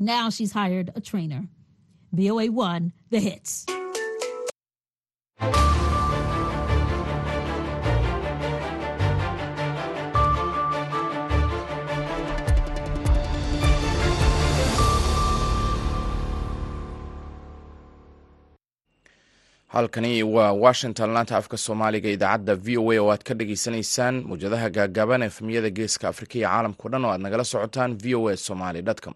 Now she's hired a trainer. VOA1, the hits. halkani waa washington laanta afka soomaaliga idaacadda v o a oo aad ka dhageysanaysaan mawjadaha gaagaaban efemiyada geeska afrika iyo caalamkao dhan oo aad nagala socotaan v o a somaly com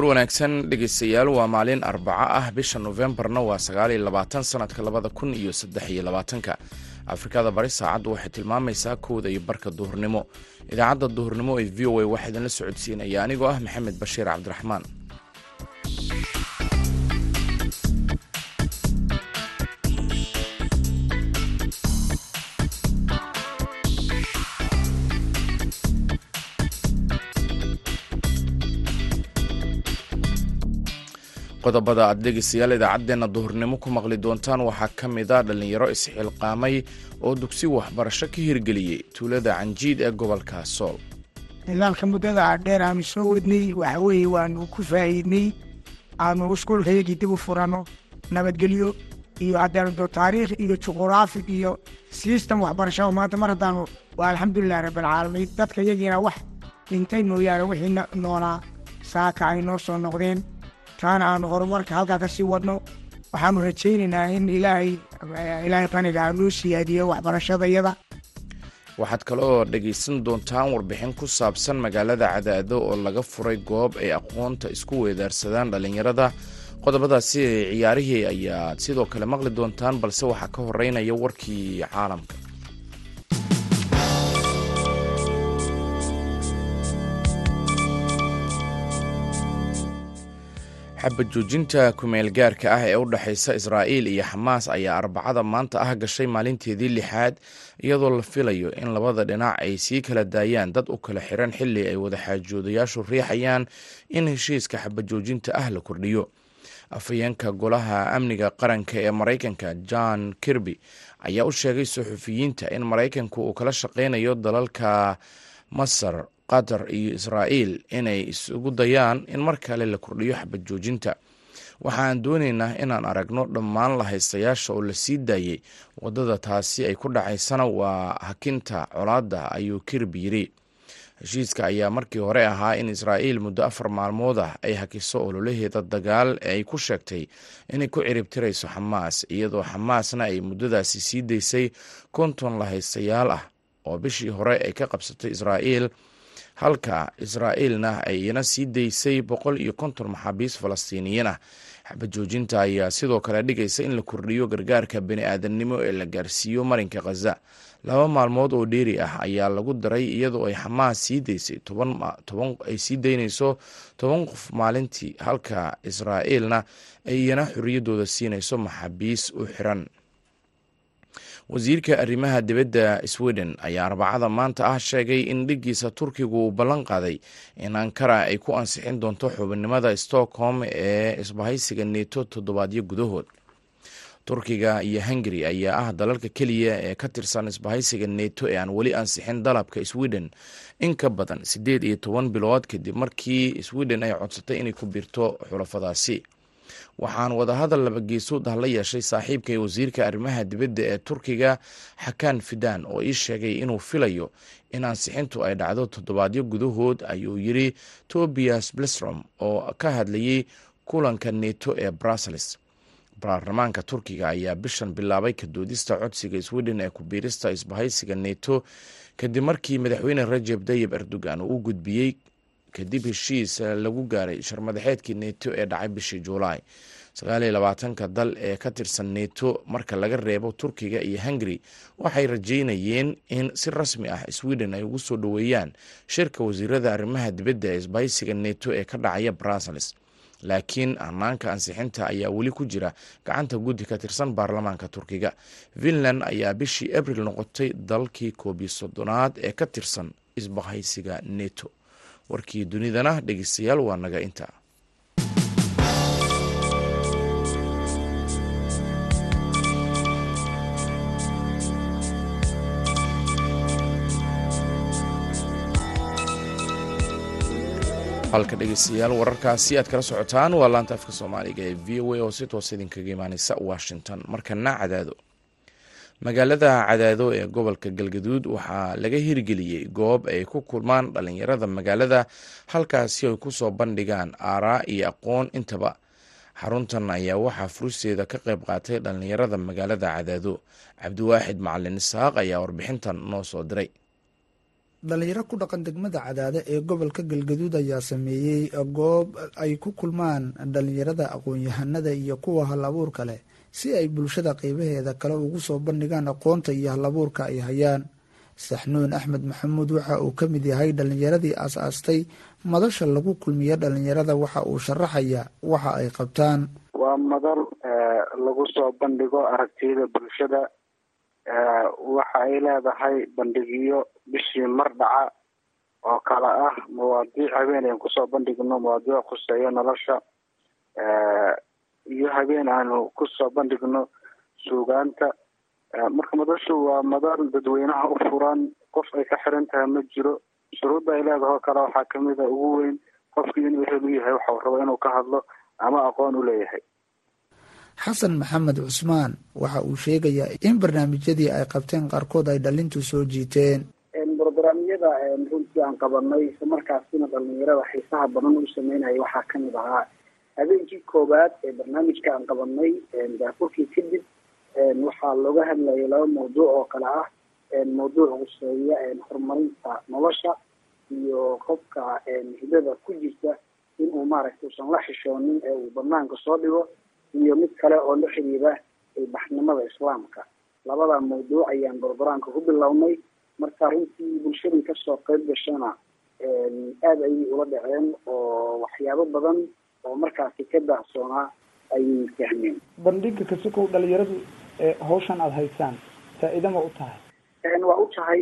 duhur wanaagsan dhegeystayaal waa maalin arbaco ah. Bisha nofembarna waa sagaal iyo labaatan sanadka labada kun iyo saddex iyo labaatanka. Afrikada bari saacaddu waxay tilmaamaysaa kowda iyo barka duhurnimo. Idaacadda duhurnimo ee v o a waxaa idinla socodsiinaya anigoo ah maxamed bashiir cabdiraxmaan qodobada aad dhegeystayaal idaacaddeenna duhurnimo ku maqli doontaan waxaa ka mid a dhallinyaro isxilqaamay oo dugsi waxbarasho ka hirgeliyey tuulada canjiid ee gobolka sool. Nidaamka muddada dheer aanu soo wadnay waxa weeye waanu ku faa'iidnay aanu iskuulkayagii dib u furanno nabadgelyo iyo haddaando taariikh iyo juquraafi iyo sistem waxbarasho. Maanta mar haddaanu waa alxamdulilah rabbilcaalamiin dadka yagiina wax dhintay mooyaane wixii noolaa saaka ay noo soo noqdeen taana aanu horumarka halkaa ka sii wadno waxaanu rajaynaynaa in ilaahay qaniga aanuu siyaadiyo waxbarashadayada waxaad kale oo dhegaysan doontaan warbixin ku saabsan magaalada cadaado oo laga furay goob ay aqoonta isku weedaarsadaan dhallinyarada qodobadaasi ciyaarihii ayaad sidoo kale maqli doontaan balse waxaa ka horeynaya warkii caalamka xabad joojinta kumeel gaarka ah ee u dhexaysa israa'iil iyo xamaas ayaa arbacada maanta ah gashay maalinteedii lixaad iyadoo la filayo in labada dhinac ay sii kala daayaan dad u kala xiran xilli ay wadaxaajoodayaashu riixayaan in heshiiska xabad joojinta ah la kordhiyo. Afhayeenka golaha amniga qaranka ee maraykanka john kirby ayaa u sheegay suxufiyiinta in maraykanku uu kala shaqeynayo dalalka masar qatar iyo israa'iil inay isugu dayaan in mar kale la kordhiyo xabad joojinta waxaan doonaynaa inaan aragno dhammaan lahaystayaasha oo la sii daayey waddada taasi ay ku dhacaysana waa hakinta colaadda ayuu kirib yiri heshiiska ayaa markii hore ahaa in israa'iil muddo afar maalmood ah ay hakiso ololaheeda dagaal ay ku sheegtay inay ku ciribtirayso xamaas iyadoo xamaasna ay muddadaasi sii daysay konton lahaystayaal ah oo bishii hore ay ka qabsatay israa'iil halka israa'iilna ay iyana sii daysay boqol iyo konton maxaabiis falastiiniyiin ah xabad joojinta ayaa sidoo kale dhigaysa in la kordhiyo gargaarka bani aadamnimo ee la gaarsiiyo marinka khaza laba maalmood oo dheeri ah ayaa lagu daray iyadoo ay xamaas sii daysay ay sii daynayso toban qof maalintii halka israa'iilna ay iyana xorriyaddooda siinayso maxaabiis u xiran wasiirka arrimaha dibadda sweden ayaa arbacada maanta ah sheegay in dhiggiisa turkigu uu ballan qaaday in ankara ay ku ansixin doonto xubinnimada stockholm ee isbahaysiga neto toddobaadyo gudahood. Turkiga iyo hungari ayaa ah dalalka keliya ee ka tirsan isbahaysiga neto ee aan weli ansixin dalabka sweden. In ka badan siddeed iyo toban bilood kadib markii sweden ay codsatay inay ku biirto xulafadaasi waxaan wadahadal labageesood ah la yeeshay saaxiibkay wasiirka arrimaha dibadda ee turkiga xakaan fidan oo ii sheegay inuu filayo in ansixintu ay dhacdo toddobaadyo gudahood ayuu yiri tobias blestrom oo ka hadlayay kulanka neto ee brussels. Baarlamaanka turkiga ayaa bishan bilaabay kadoodista codsiga sweden ee kubiirista isbahaysiga neto kadib markii madaxweyne rajeb tayib erdogan uu gudbiyey kadib heshiis lagu gaaray sharmadaxeedkii neto ee dhacay bishii juulaay sagaaliyo labaatanka dal ee ka tirsan neto marka laga reebo turkiga iyo hungari waxay rajeynayeen in si rasmi ah sweden ay ugu soo dhoweeyaan shirka wasiirada arrimaha dibadda ee isbahaysiga neto ee ka dhacaya brussels. Laakiin hanaanka ansixinta ayaa weli ku jira gacanta guddi ka tirsan baarlamaanka turkiga. Finland ayaa bishii abril noqotay dalkii koob iyo soddonaad ee ka tirsan isbahaysiga neto warkii dunidana dhegeystayaal waa naga inta. Halka dhegeystayaal wararkaasi aad kala socotaan waa laanta afka soomaaliga ee v o a oo si toos idinkaga imaaneysa washington. Markana cadaado magaalada cadaado ee gobolka galgaduud waxaa laga hirgeliyey goob ay ku kulmaan dhalinyarada magaalada halkaasi ay ku soo bandhigaan aaraa iyo aqoon intaba. Xaruntan ayaa waxaa furisteeda ka qayb qaatay dhalinyarada magaalada cadaado. Cabdiwaaxid macalin isaaq ayaa warbixintan noo soo diray. Dhalinyaro ku dhaqan degmada cadaade ee gobolka galgaduud ayaa sameeyey goob ay ku kulmaan dhalinyarada aqoon-yahanada iyo kuwa hal abuurka leh si ay bulshada qeybaheeda kale ugu soo bandhigaan aqoonta iyo hal abuurka ay hayaan. Saxnuun axmed maxamuud waxa uu ka mid yahay dhalinyaradii aas-aastay madasha lagu kulmiya dhalinyarada waxa uu sharaxaya waxa ay qabtaan. Waa madal lagu soo bandhigo aragtiyada bulshada waxa ay leedahay bandhigyo bishii mar dhaca oo kale ah. Mawaadiic habeen aan ku soo bandhigno mawaadiic khuseeyo nolosha iyo habeen aanu ku soo bandhigno suugaanta. Marka madashu waa madal dadweynaha u furan qof ay ka xiran tahay ma jiro. Shuruudda ay leedahay oo kale waxaa ka mid a ugu weyn qofkii inuu ehel u yahay waxa uu rabo inuu ka hadlo ama aqoon u leeyahay. Xasan maxamed cusmaan waxa uu sheegayaa in barnaamijyadii ay qabteen qaarkood ay dhalintu soo jiiteen. Brograamyada runtii aan qabanay isla markaasina dhalinyarada xiisaha badan u sameynaya waxaa ka mid ahaa habeenkii koowaad ee barnaamijka aan qabanay daafurkii kadib waxaa looga hadlayay laba mawduuc oo kale ah. Mawduuc huseeya horumarinta nolosha iyo qofka hidada ku jirta inuu maaragtay usan la xishoonin ee uu banaanka soo dhigo iyo mid kale oo la xiriira ilbaxnimada islaamka. Labada mawduuc ayaan brograamka ku bilownay. Marka runtii bulshadii ka soo qeyb gashana aada ayay ula dhaceen oo waxyaabo badan oo markaasi ka daahsoonaa ayay fahmeen. Bandhiga kasukow dhalinyaradu hawshan aada haysaan faa-iida ma u tahay? Waa u tahay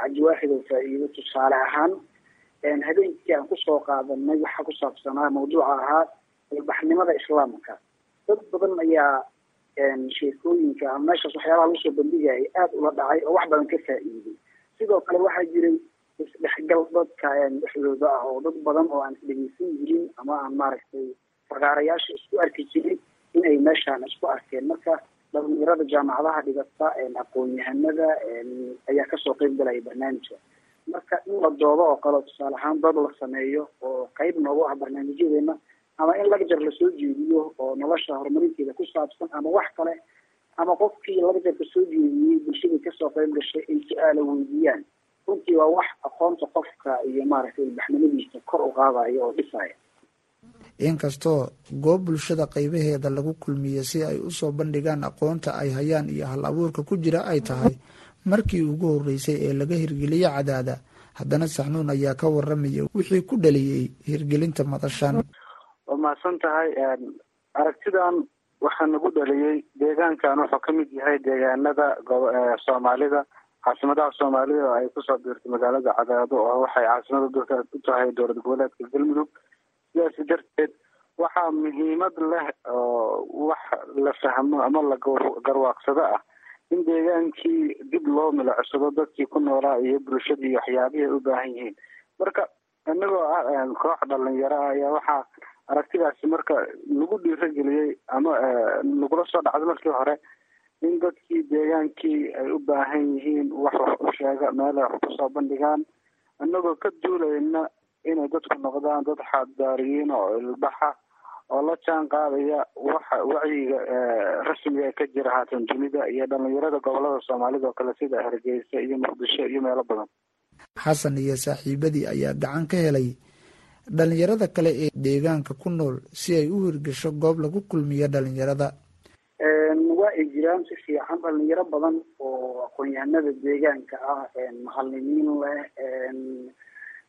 cabdiwaaxid oo faa-iido tusaale ahaan habeenkii aan ku soo qaadanay waxaa ku saabsanaa mawduuca ahaa ilbaxnimada islaamka. Dad badan ayaa sheekooyinka meeshaas waxyaabaha lagu soo bandhigayay aada ula dhacay oo wax badan ka faa-iiday sidoo kale waxaa jiray isdhexgal dadka dhexdooda ah oo dad badan oo aan isdhegeysan jirin ama aan maaragtay fagaarayaasha isku arki jirin inay meeshaan isku arkeen. Marka dhalinyarada jaamacadaha dhigata aqoon-yahanada ayaa ka soo qeyb galaya barnaamijka. Marka in la doodo oo kale tusaale ahaan dad la sameeyo oo qeyb noogu ah barnaamijyadeena ama in lagjar la soo jeediyo oo nolosha horumarinteeda ku saabsan ama wax kale ama qofkii lagjarka soo jeediyey bulshadii ka soo qeyb gashay ay su'aala weydiiyaan runtii waa wax aqoonta qofka iyo maaragtay ilbaxnimadiisa kor u qaadaya oo dhisaya inkastoo goob bulshada qeybaheeda lagu kulmiye si ay u soo bandhigaan aqoonta ay hayaan iyo hal abuurka ku jira ay tahay markii ugu horeysay ee laga hirgeliye cadaada haddana saxnuun ayaa ka waramaya wixii ku dhaliyey hirgelinta madashan. Waa mahadsan tahay aragtidan waxaa nagu dhaliyey deegaankan wuxuu ka mid yahay deegaanada soomaalida caasimadaha soomaalida oo ay ku soo biirtay magaalada cadaado oo waxay caasimada dalka u tahay dowlad goboleedka galmudug. Sidaasi darteed waxaa muhiimad leh oo wax la fahmo ama la garwaaqsado ah in deegaankii dib loo milicsado dadkii ku noolaa iyo bulshadii waxyaabihii ay u baahan yihiin. Marka inagoo ah koox dhalinyaro ah ayaa waxaa aragtidaasi marka lagu dhiirageliyey ama lagula soo dhacday markii hore in dadkii deegaankii ay u baahan yihiin wax wax u sheega meelay wax ku soo bandhigaan. Inagoo ka duulayna inay dadku noqdaan dad xaaddaariyiin oo ilbaxa oo la jaan qaadaya waxa wacyiga rasmiga ee ka jira haatan dunida iyo dhalinyarada gobollada soomaalida oo kale sida hargeysa iyo muqdisho iyo meelo badan. Xasan iyo saaxiibadii ayaa gacan ka helay dhalinyarada kale ee deegaanka ku nool si ay u hirgasho goob lagu kulmiyo dhalinyarada waa ay jiraan si fiican dhalinyaro badan oo aqoon-yahanada deegaanka ah macalimiin leh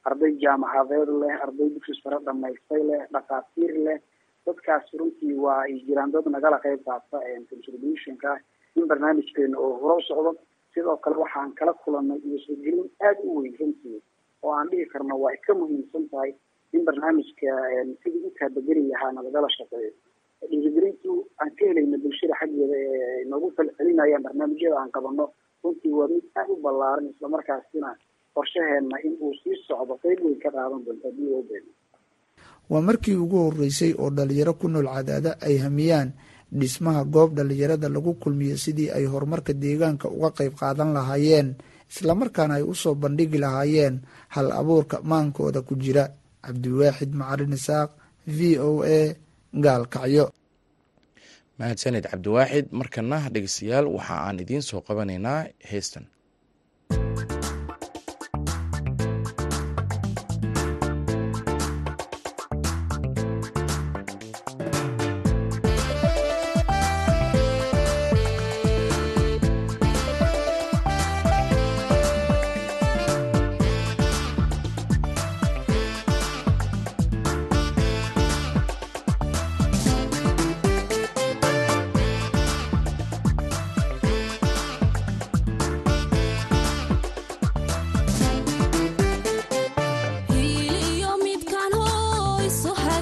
arday jaamacadeed leh arday dugsi sare dhamaystay leh dhakhaatiir leh. Dadkaas runtii waa ay jiraan dad nagala qeyb qaata contributionka in barnaamijkeena oo hore u socdo. Sidoo kale waxaan kala kulanay iyo soogelin aada u weyn runtii oo aan dhihi karno waa iska muhiimsan tahay in barnaamijka sidii u taabageli lahaana lagala shaqeeyo dhiirigelintu aan ka helayna bulshada xaggeeda ee noogu falcelinayaan barnaamijyada aan qabano. Runtii waa mid aad u ballaaran islamarkaasina qorshaheena in uu sii socdo qeyb weyn ka qaadan doonto haddii oo beeno waa markii ugu horeysay oo dhalinyaro ku nool cadaada ay hamiyaan dhismaha goob dhalinyarada lagu kulmiyo sidii ay horumarka deegaanka uga qayb qaadan lahaayeen islamarkaana ay u soo bandhigi lahaayeen hal abuurka maankooda ku jira. Cabdiwaaxid macalin isaaq v o a gaalkacyo. Mahadsaned cabdiwaaxid markana dhegeystayaal waxa aan idiin soo qabanaynaa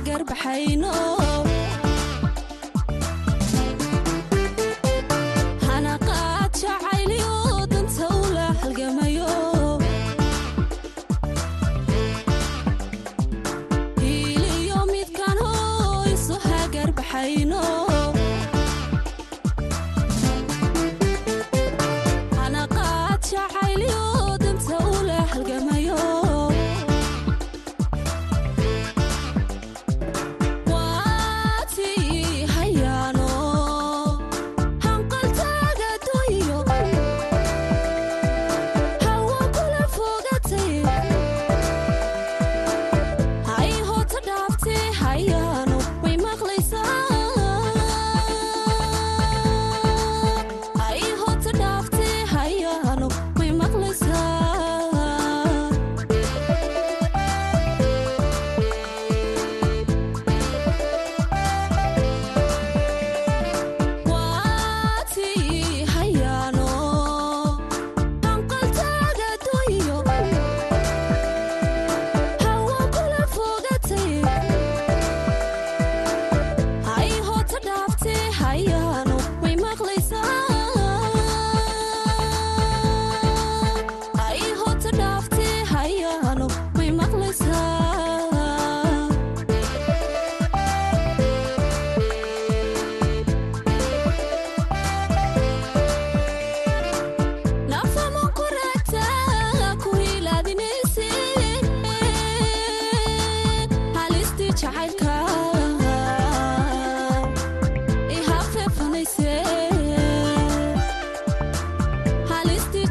heystan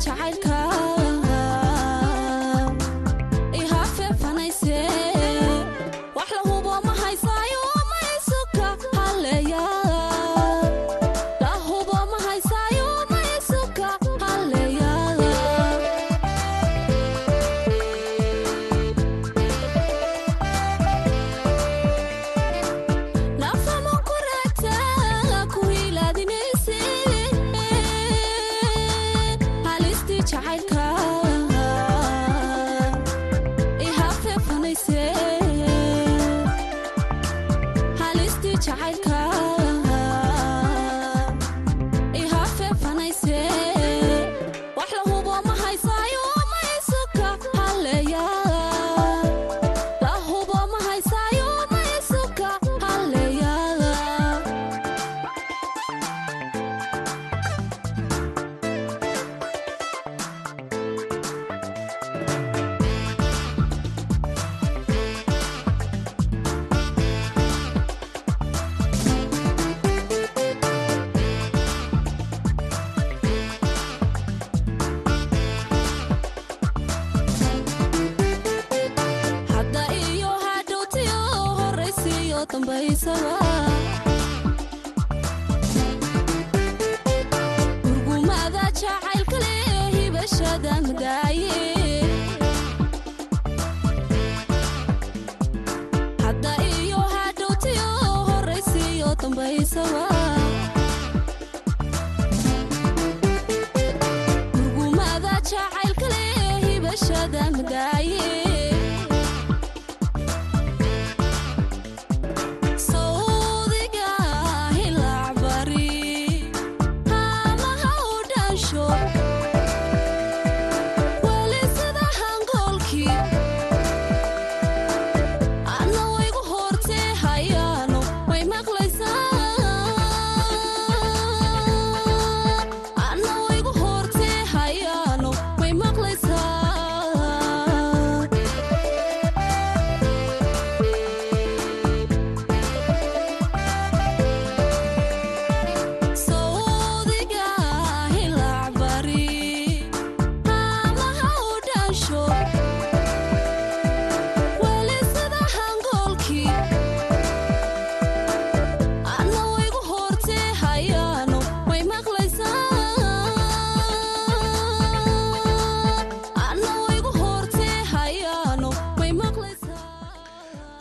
urgumada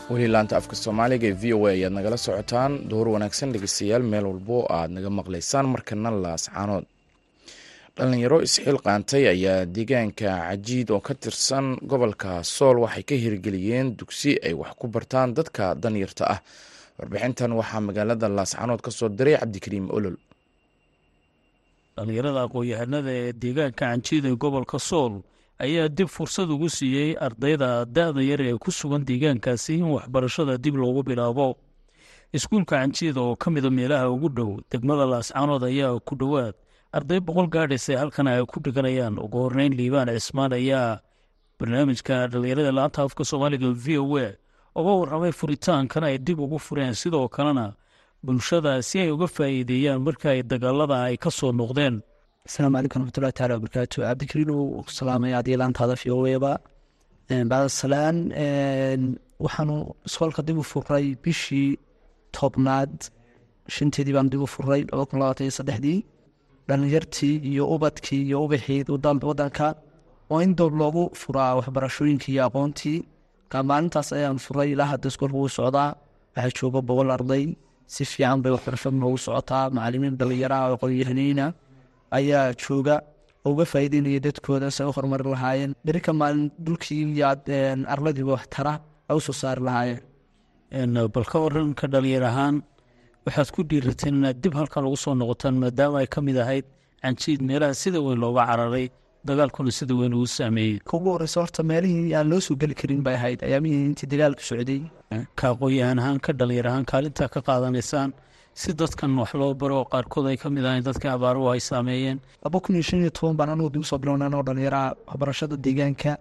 weli laanta afka soomaaliga ee v o a ayaad nagala socotaan. Duhur wanaagsan dhegeystayaal meel walbo aad naga maqlaysaan markana laascaanood dhalinyaro isxiil qaantay ayaa deegaanka cajiid oo ka tirsan gobolka sool waxay ka hirgeliyeen dugsi ay wax ku bartaan dadka danyarta ah. Warbixintan waxaa magaalada laascaanood ka soo diray cabdikariim olol. Dhalinyarada aqoon-yahanada ee deegaanka canjiid ee gobolka sool ayaa dib fursad ugu siiyey ardayda da-da yar ee ku sugan deegaankaasi in waxbarashada dib loogu bilaabo. Iskuulka canjiida oo ka mida meelaha ugu dhow degmada laascaanood ayaa ku dhowaad. Arday boqol gaadhis ee halkan ay ku dhiganayaan ugu horreyn liibaan cismaan ayaa barnaamijka dhalinyarada laanta afka soomaaliga v o a uga warramay furitaankan ay dib ugu fureen. Sidoo kalena bulshada si ay uga faa'iideeyaan marka ay dagaalada ay ka soo noqdeen asalaamu calaykum raxmatullahi taala wabarakaatu cabdikariin uu salaamay adii laantaada v o eba bacdasalaan waxaanu iskoolka dib u furay bishii tobnaad. Shanteedii baanu dib u furay laba kun labaatan iyo saddexdii. Dhalinyartii iyo ubadkii iyo ubaxii wadanka oo in doob loogu furaa waxbarashooyinkii iyo aqoontii. Maalintaas ayaan furay ilaa hadda iskoolka wuu socdaa. Waxaa jooga boqol arday si fiican bay waxbarashada noogu socotaa macalimiin dhalinyaraha oo aqoonyahaneyna ayaa jooga. Oo uga faa'iideynaya dadkooda se u horumari lahaayeen. Beri ka maalin dhulkii iyo arladiiba wax tara ay u soo saari lahaayeen. Bal ka waran ka dhalinyar ahaan waxaad ku dhiirateen inaad dib halkan ugu soo noqotaan maadaama ay ka mid ahayd canjiid meelaha sida weyn looga cararay dagaalkuna sida weyn uu saameeyey. Ugu horeysa horta meelihii aan loo soo geli karin bay ahayd. Ayaamihii intii dagaalku socday. Ka ahaan ka dhalinyar ahaan kaalintaa ka qaadanaysaan si dadkan wax loo baro oo qaarkood ay ka mid ahayn dadka abaaruhu ay saameeyeen. Laba kun iyo shan iyo toban baan anugu dib u soo bilowna anoo dhalinyaraha waxbarashada deegaanka.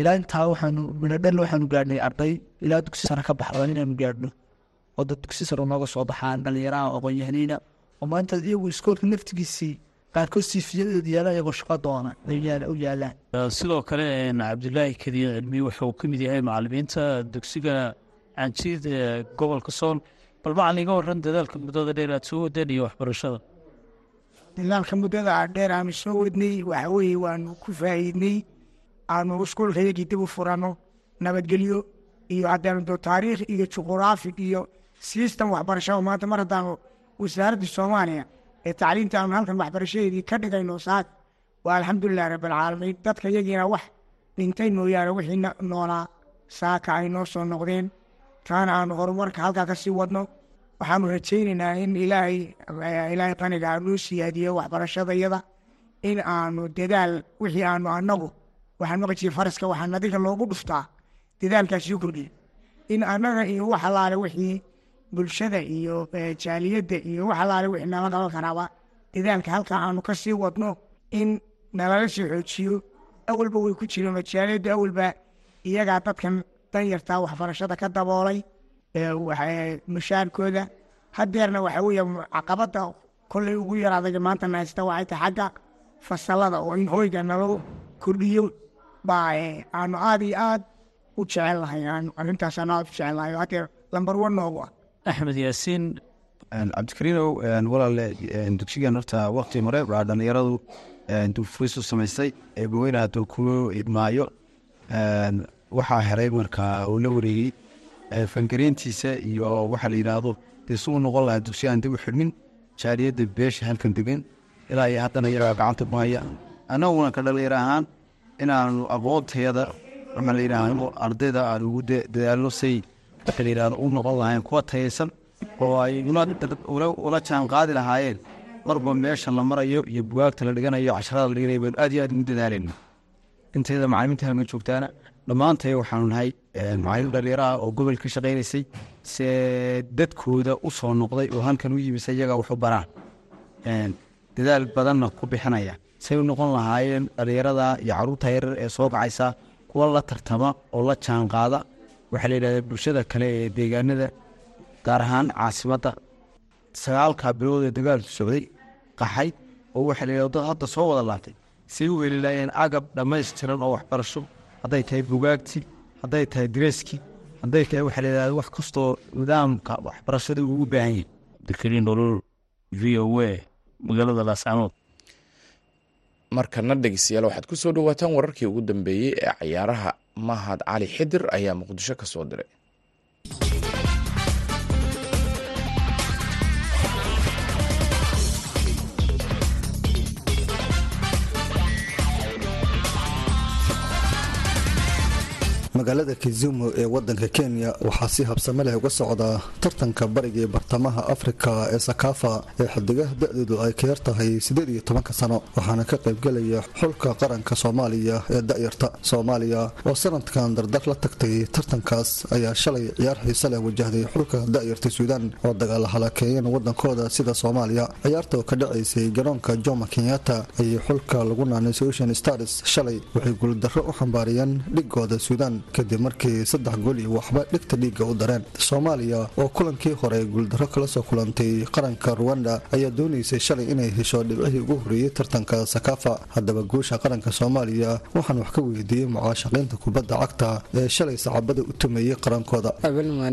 Ilaa intaa waxaanu midhodhel waxaanu gaadhnay arday. Ilaa dugsi sare ka baxda inaanu gaadhno oo dad dugsi sare nooga soo baxaan dhalinyaraha aqoon-yahaneyna oo maanta iyagu iskoolka naftigiisii qaarkood siifiyadooda yaalla iyagoo shaqo doona u yaalaan. Sidoo kale cabdulaahi kadiin cilmi wuxuu ka mid yahay macalimiinta dugsiga canjiid ee gobolka sool bal macalin iga waran dadaalka muddada dheer aad soo wadeen iyo waxbarashada dilaalka muddada dheer aanu soo wadnay waxa weeye waanu ku faa'iidnay aanu iskuulkayagii dib u furano nabadgelyo iyo haddaanu doo taariikh iyo juquraafi iyo sistem waxbarashada maanta mar haddaanu wasaaradda soomaaliya ee tacliinta aanu halkan waxbarashadeedii ka dhigayno saak waa alxamdulilah rabbilcaalamiin dadka yagiina wax dhintay mooyaane wixii noolaa saaka ay noo soo noqdeen taana aanu horumarka halkaa ka sii wadno waxaanu rajaynaynaa in ilaahay qaniga aanuu siyaadiyo waxbarashadayada in aanu dadaal wixii aanu annagu waxaan maqajiye faraska waxaa nadiga loogu dhuftaa dadaalkaasii kordhiya in annaga iyo wax alaale wixii bulshada iyo jaaliyadda iyo wax alaale wixii nala qaban karaaba dadaalka halkaa aanu ka sii wadno in nalala sii xoojiyo. Awalba way ku jireen jaaliyadda awalba iyagaa dadkan danyartaa waxbarashada ka daboolay mushaarkooda hadeerna waxa weeye caqabada kolley ugu yaraadaga maanta nahaysta waxay tahay xagga fasalada oo in hoyga nalagu kordhiyo. Baa aanu aada iyo aad u jecel lahay arrintaas aanu aad u jecel lahay. Hadeer lambar one noogu ah. Axmed yaasiin. Cabdikariinow walaale dugsigan horta wakti hore waa dhalinyaradu dufrisu samaystay. Ee baweyne hadduu ku idmaayo waxaa heray markaa uu la wareegey fangareyntiisa iyo waxaa la yidhaahdo dee suu noqon lahaa dugsi aan dib u xidhmin jaaliyadda beesha halkan degan ilaa iyo haddana iyagaa gacanta ku haya. Annaguna ka dhalinyar ahaan inaanu aqoontayada waxaa la yidhaahdo ardayda aan ugu dadaalno say waxaa la yidhahdo u noqon lahayn kuwa tayaysan oo ay ula jaan qaadi lahaayeen. Marba meesha la marayo iyo bugaagta la dhiganayo casharada la dhiganayo baynu aad iyo aad ugu dadaalayna intayda macalimiinta halkan joogtaana dhammaantay waxaanu nahay macalin dhalinyaraha oo gobol ka shaqaynaysay se dadkooda u soo noqday oo halkan u yimisa iyaga waxu baraan. Dadaal badanna ku bixinaya. Say u noqon lahaayeen dhalinyarada iyo carruurta yarar ee soo kacaysa kuwa la tartama oo la jaan qaada waxaa la yidhahda bulshada kale ee deegaanada gaar ahaan caasimadda sagaalka bilood ee dagaalku socday qaxay oo waxaa la yidhahda dad hadda soo wada laabtay say u heli laayeen agab dhammaystiran oo waxbarasho hadday tahay bugaagti hadday tahay direeskii hadday tahay waxaa la yidhahda wax kastoo nidaamka waxbarashada uu u baahan yahay. Abdikariin nolol v o a magaalada laascaanood markana dhegeystayaal waxaad ku soo dhowaataan wararkii ugu dambeeyey ee cayaaraha mahad cali xidir ayaa muqdisho ka soo diray magaalada kizumu ee wadanka kenya waxaa si habsame leh uga socda tartanka bariga bartamaha afrika ee sakafa ee xidigaha da-doodu ay ka yar tahay siddeed iyo tobanka sano waxaana ka qaybgelaya xulka qaranka soomaaliya ee da'yarta. Soomaaliya oo sanadkan dardar la tagtay tartankaas ayaa shalay ciyaar xiise leh wajahday xulka da'yarta suudaan oo dagaala halakeeyeen wadankooda sida soomaaliya. Ciyaarta oo ka dhacaysay garoonka joma kenyatta ayay xulka lagu naanay ocean stars shalay waxay guuldarro u xambaariyeen dhigooda suudaan kadib markii saddex gool iyo waxba dhigta dhiigga u dareen soomaaliya oo kulankii hore guuldarro kala soo kulantay qaranka ruwanda ayaa doonaysay shalay inay hesho dhibcihii ugu horreeyey tartanka sakafa. Haddaba guusha qaranka soomaaliya waxaan wax ka weydiiyey mucaashaqiinta kubadda cagta ee shalay saxaabada u tumeeyey qarankooda.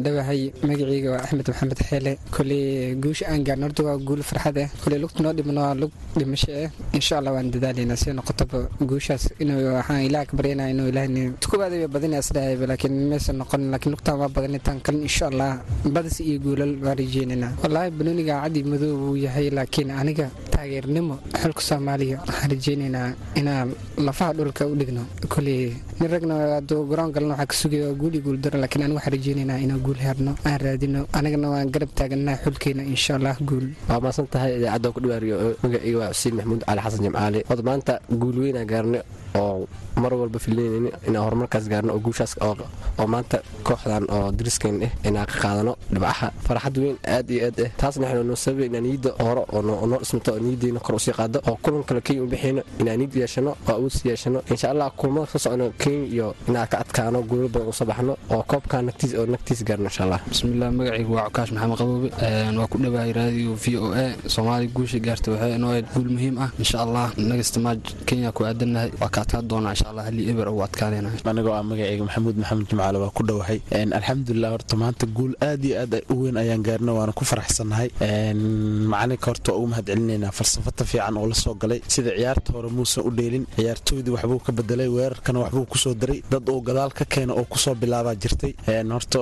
Dhawahay magaciyga waa axmed maxamed xeele. Koley guusha aan gaarno horta waa guul farxad ah koley lugta noo dhibno waa lug dhimasho ah insha allah waan dadaalaynaa si noqotaba guushaas inuu waxaan ilaah ka baryanaa inuu ilaahni tukubaada way isdhahayba laakiin maysan noqon laakiin lugtaan waa badan intaan kalin insha allah badis iyo guulal waan rajeynaynaa wallaahi banooniga cadi madow wuu yahay laakiin aniga taageernimo xulka soomaaliya waxaan rajeynaynaa inaan lafaha dhulka u dhigno. Koley nin ragna hadduu garoon galna waxaa ka sugaya waa guul iyo guul daro laakiin aniga waxaan rajeynaynaa inaan guul herno aan raadino. Anigana waan garab taagannaha xulkeena insha allah guul. Waa maasan tahay idaacadda ku dhawaariyo magacayga waa xuseen maxamuud cali xasan jimcaali wada maanta guul weynaa gaarnay oo mar walba filinayni inaan horumarkaas gaarno oo guushaas oo maanta kooxdan oo dariskeen ah inaan ka qaadano dhibcaha. Farxad weyn aad iyo aad ah taasna waxaynu noo sababay inaan niyadda hore oo noo dhismato oo niyaddeena kor u sii qaado oo kulan kale kenya u bixiyno inaan niyad yeeshano oo awood sii yeeshano. Insha allah kulamada ka socno kenya iyo inaan ka adkaano guulo badan u soo baxno oo koobkaa nagtiis oo nagtiis gaarno insha allah bismillaah magacaygu waa cukaash maxamed qaboobe waa ku dhawahay raadiyo v o a. Soomaaliya guusha gaarta waxay inoo ahayd guul muhiim ah. Insha allah maaj kenya ku aadannahay adkaan doonaa insha allah halii eber ugu adkaanayna. Anigoo ah magacayga maxamuud maxamed jimcaale waa ku dhowahay alxamdulilah horta maanta guul aad iyo aad u weyn ayaan gaarna waana ku faraxsannahay macalinka horta ugu mahad celinaynaa fiican oo la soo galay. Sida ciyaarta hore muusan u dheelin ciyaartooydii waxbuu ka bedelay weerarkana waxbuu ku soo daray. Dad uu gadaal ka keena oo ku soo bilaabaa jirtay. Horta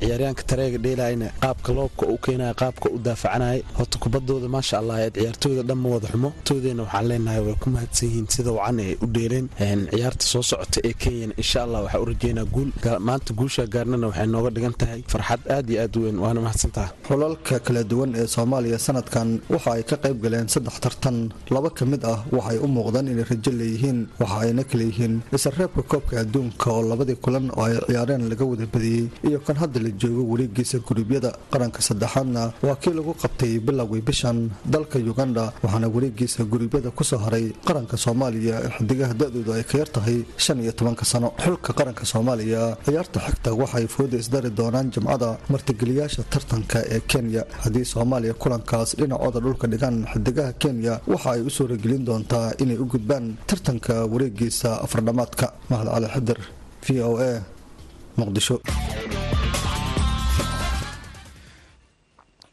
ciyaaryaanka tareega dheelayna qaabka loobka u keenaya qaabka u daafacanaya horta kubadooda maasha allah ciyaartooyda dhan ma wada xumo. Toodeyna waxaan leenahay way ku mahadsan yihiin sida wacan ay u dheeleen ciyaarta soo socota ee kenyana insha allah waxaa u rajeynaa guul. Maanta guusha gaarnana waxay nooga dhigan tahay. Farxad aad iyo aad u weyn waana mahadsantaha xulalka kala duwan ee soomaaliya sanadkan waxa ay ka qayb galeen saddex tartan. Laba ka mid ah waxay u muuqdaan inay rajo leeyihiin waxa ayna kala yihiin isreebka koobka adduunka oo labadii kulan oo ay ciyaareen laga wada badiyey iyo kan hadda la joogo wareegiisa guruubyada qaranka saddexaadna. Waa kii lagu qabtay bilowgii bishan dalka uganda waxaana wareegiisa guruubyada ku soo haray qaranka soomaaliya xidigaha da-doodu ay ka yar tahay shan iyo tobanka sano. Xulka qaranka soomaaliya ciyaarta xigta waxay fooda isdari doonaan jimcada martigeliyaasha tartanka ee kenya. Haddii soomaaliya kulankaas dhinacooda dhulka dhigaan xidigaha kenya waxa ay u suuragelin doontaa inay u gudbaan tartanka wareegiisa afardhamaadka mahad cali xidir v o a muqdisho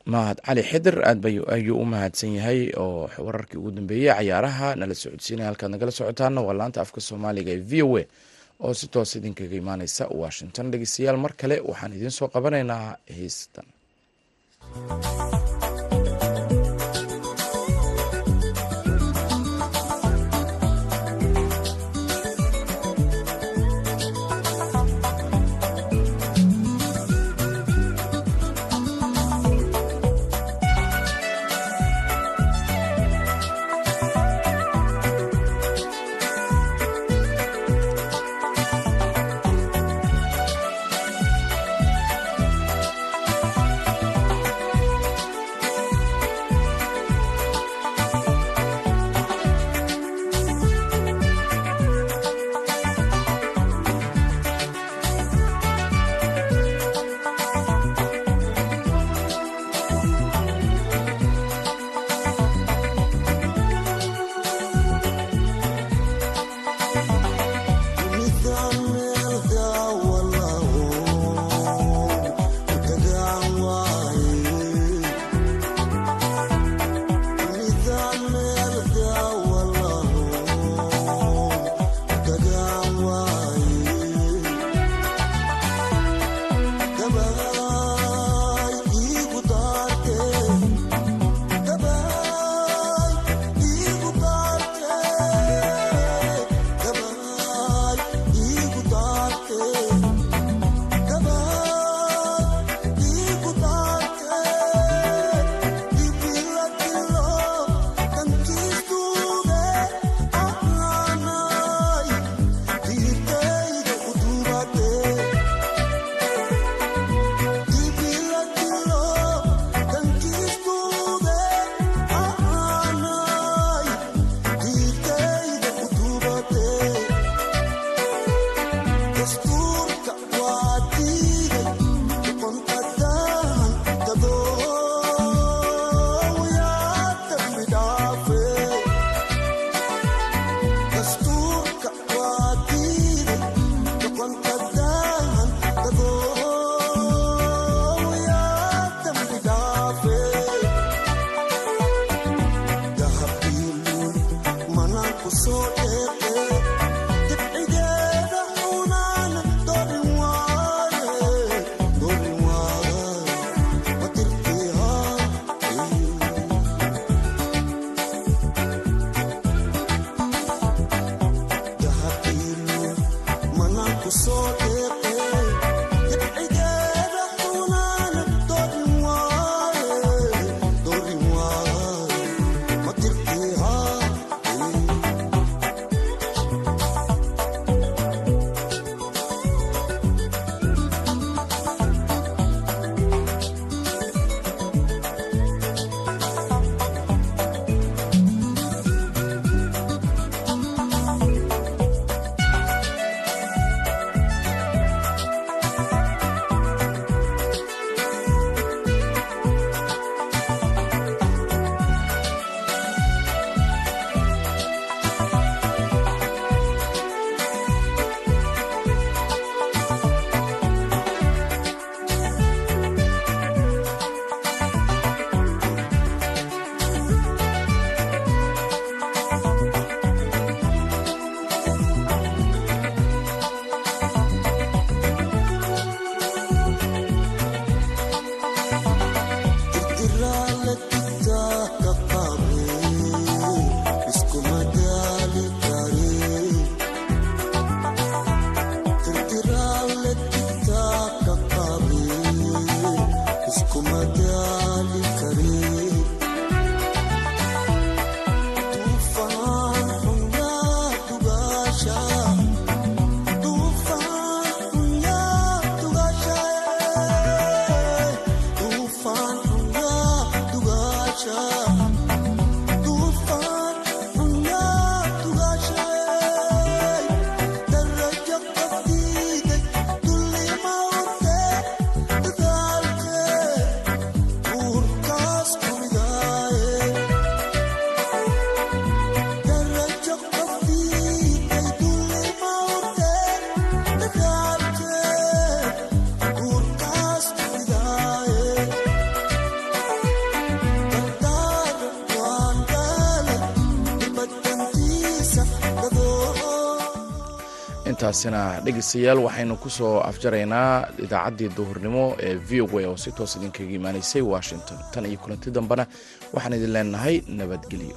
mahad cali xidir aad ayuu u mahadsan yahay oo wararkii ugu dambeeyey cayaaraha nala socodsiinaya halkaad nagala socotaana waa laanta afka soomaaliga ee v o a oo si toos idinkaga imaaneysa washington. Dhegeystayaal mar kale waxaan idiin soo qabanaynaa heystan intaasina dhegeystayaal waxaynu ku soo afjaraynaa idaacaddii duhurnimo ee v o a oo si toos idinkaga imaanaysay washington tan iyo kulanti dambena. Waxaan idin leenahay nabadgelyo